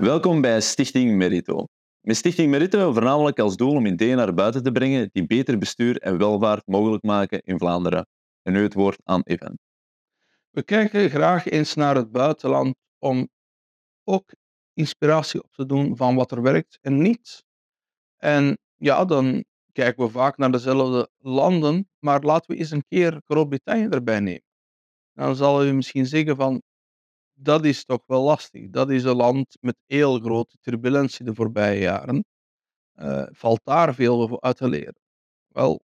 Welkom bij Stichting Merito. Met Stichting Merito voornamelijk als doel om ideeën naar buiten te brengen die beter bestuur en welvaart mogelijk maken in Vlaanderen. En nu het woord aan Evan. We kijken graag eens naar het buitenland om ook inspiratie op te doen van wat er werkt en niet. En ja, dan kijken we vaak naar dezelfde landen, maar laten we eens een keer Groot-Brittannië erbij nemen. Dan zal u misschien zeggen van, dat is toch wel lastig. Dat is een land met heel grote turbulentie de voorbije jaren. Uh, valt daar veel uit te leren? Wel,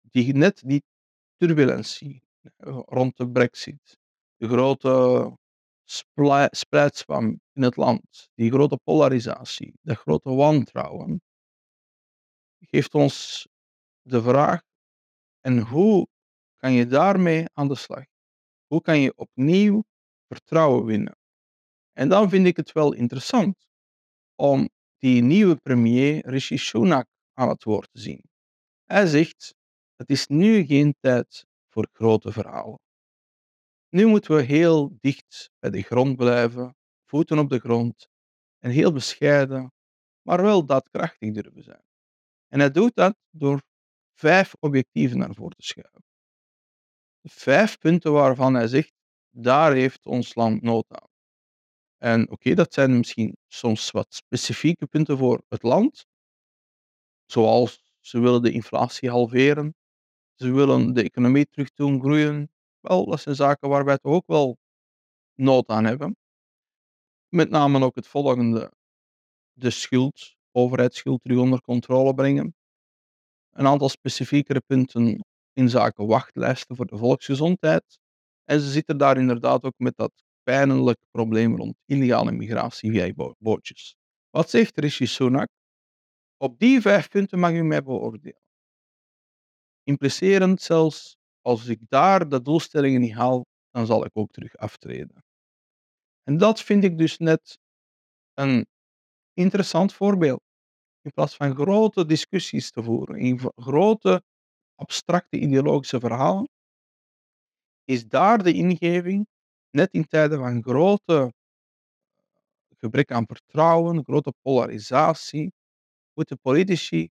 die, net die turbulentie eh, rond de brexit, de grote spreidspan in het land, die grote polarisatie, de grote wantrouwen, geeft ons de vraag: en hoe kan je daarmee aan de slag? Hoe kan je opnieuw vertrouwen winnen? En dan vind ik het wel interessant om die nieuwe premier Rishi Sunak aan het woord te zien. Hij zegt: het is nu geen tijd voor grote verhalen. Nu moeten we heel dicht bij de grond blijven, voeten op de grond en heel bescheiden, maar wel daadkrachtig durven zijn. En hij doet dat door vijf objectieven naar voren te schuiven. Vijf punten waarvan hij zegt, daar heeft ons land nood aan. En oké, dat zijn misschien soms wat specifieke punten voor het land, zoals ze willen de inflatie halveren, ze willen de economie terug doen groeien. Wel, dat zijn zaken waar wij toch ook wel nood aan hebben. Met name ook het volgende: de schuld, overheidsschuld terug onder controle brengen. Een aantal specifiekere punten in zaken wachtlijsten voor de volksgezondheid. En ze zitten daar inderdaad ook met dat pijnlijke probleem rond illegale migratie via bootjes. Wat zegt Rishi Sunak? Op die vijf punten mag u mij beoordelen. Implicerend zelfs, als ik daar de doelstellingen niet haal, dan zal ik ook terug aftreden. En dat vind ik dus net een interessant voorbeeld. In plaats van grote discussies te voeren, in grote abstracte ideologische verhalen, is daar de ingeving, net in tijden van grote gebrek aan vertrouwen, grote polarisatie, moeten politici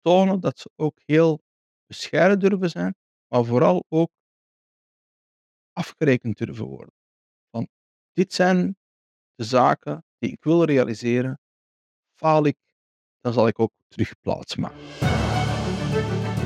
tonen dat ze ook heel bescheiden durven zijn, maar vooral ook afgerekend durven worden. Want dit zijn de zaken die ik wil realiseren. Faal ik, dan zal ik ook terug plaats maken.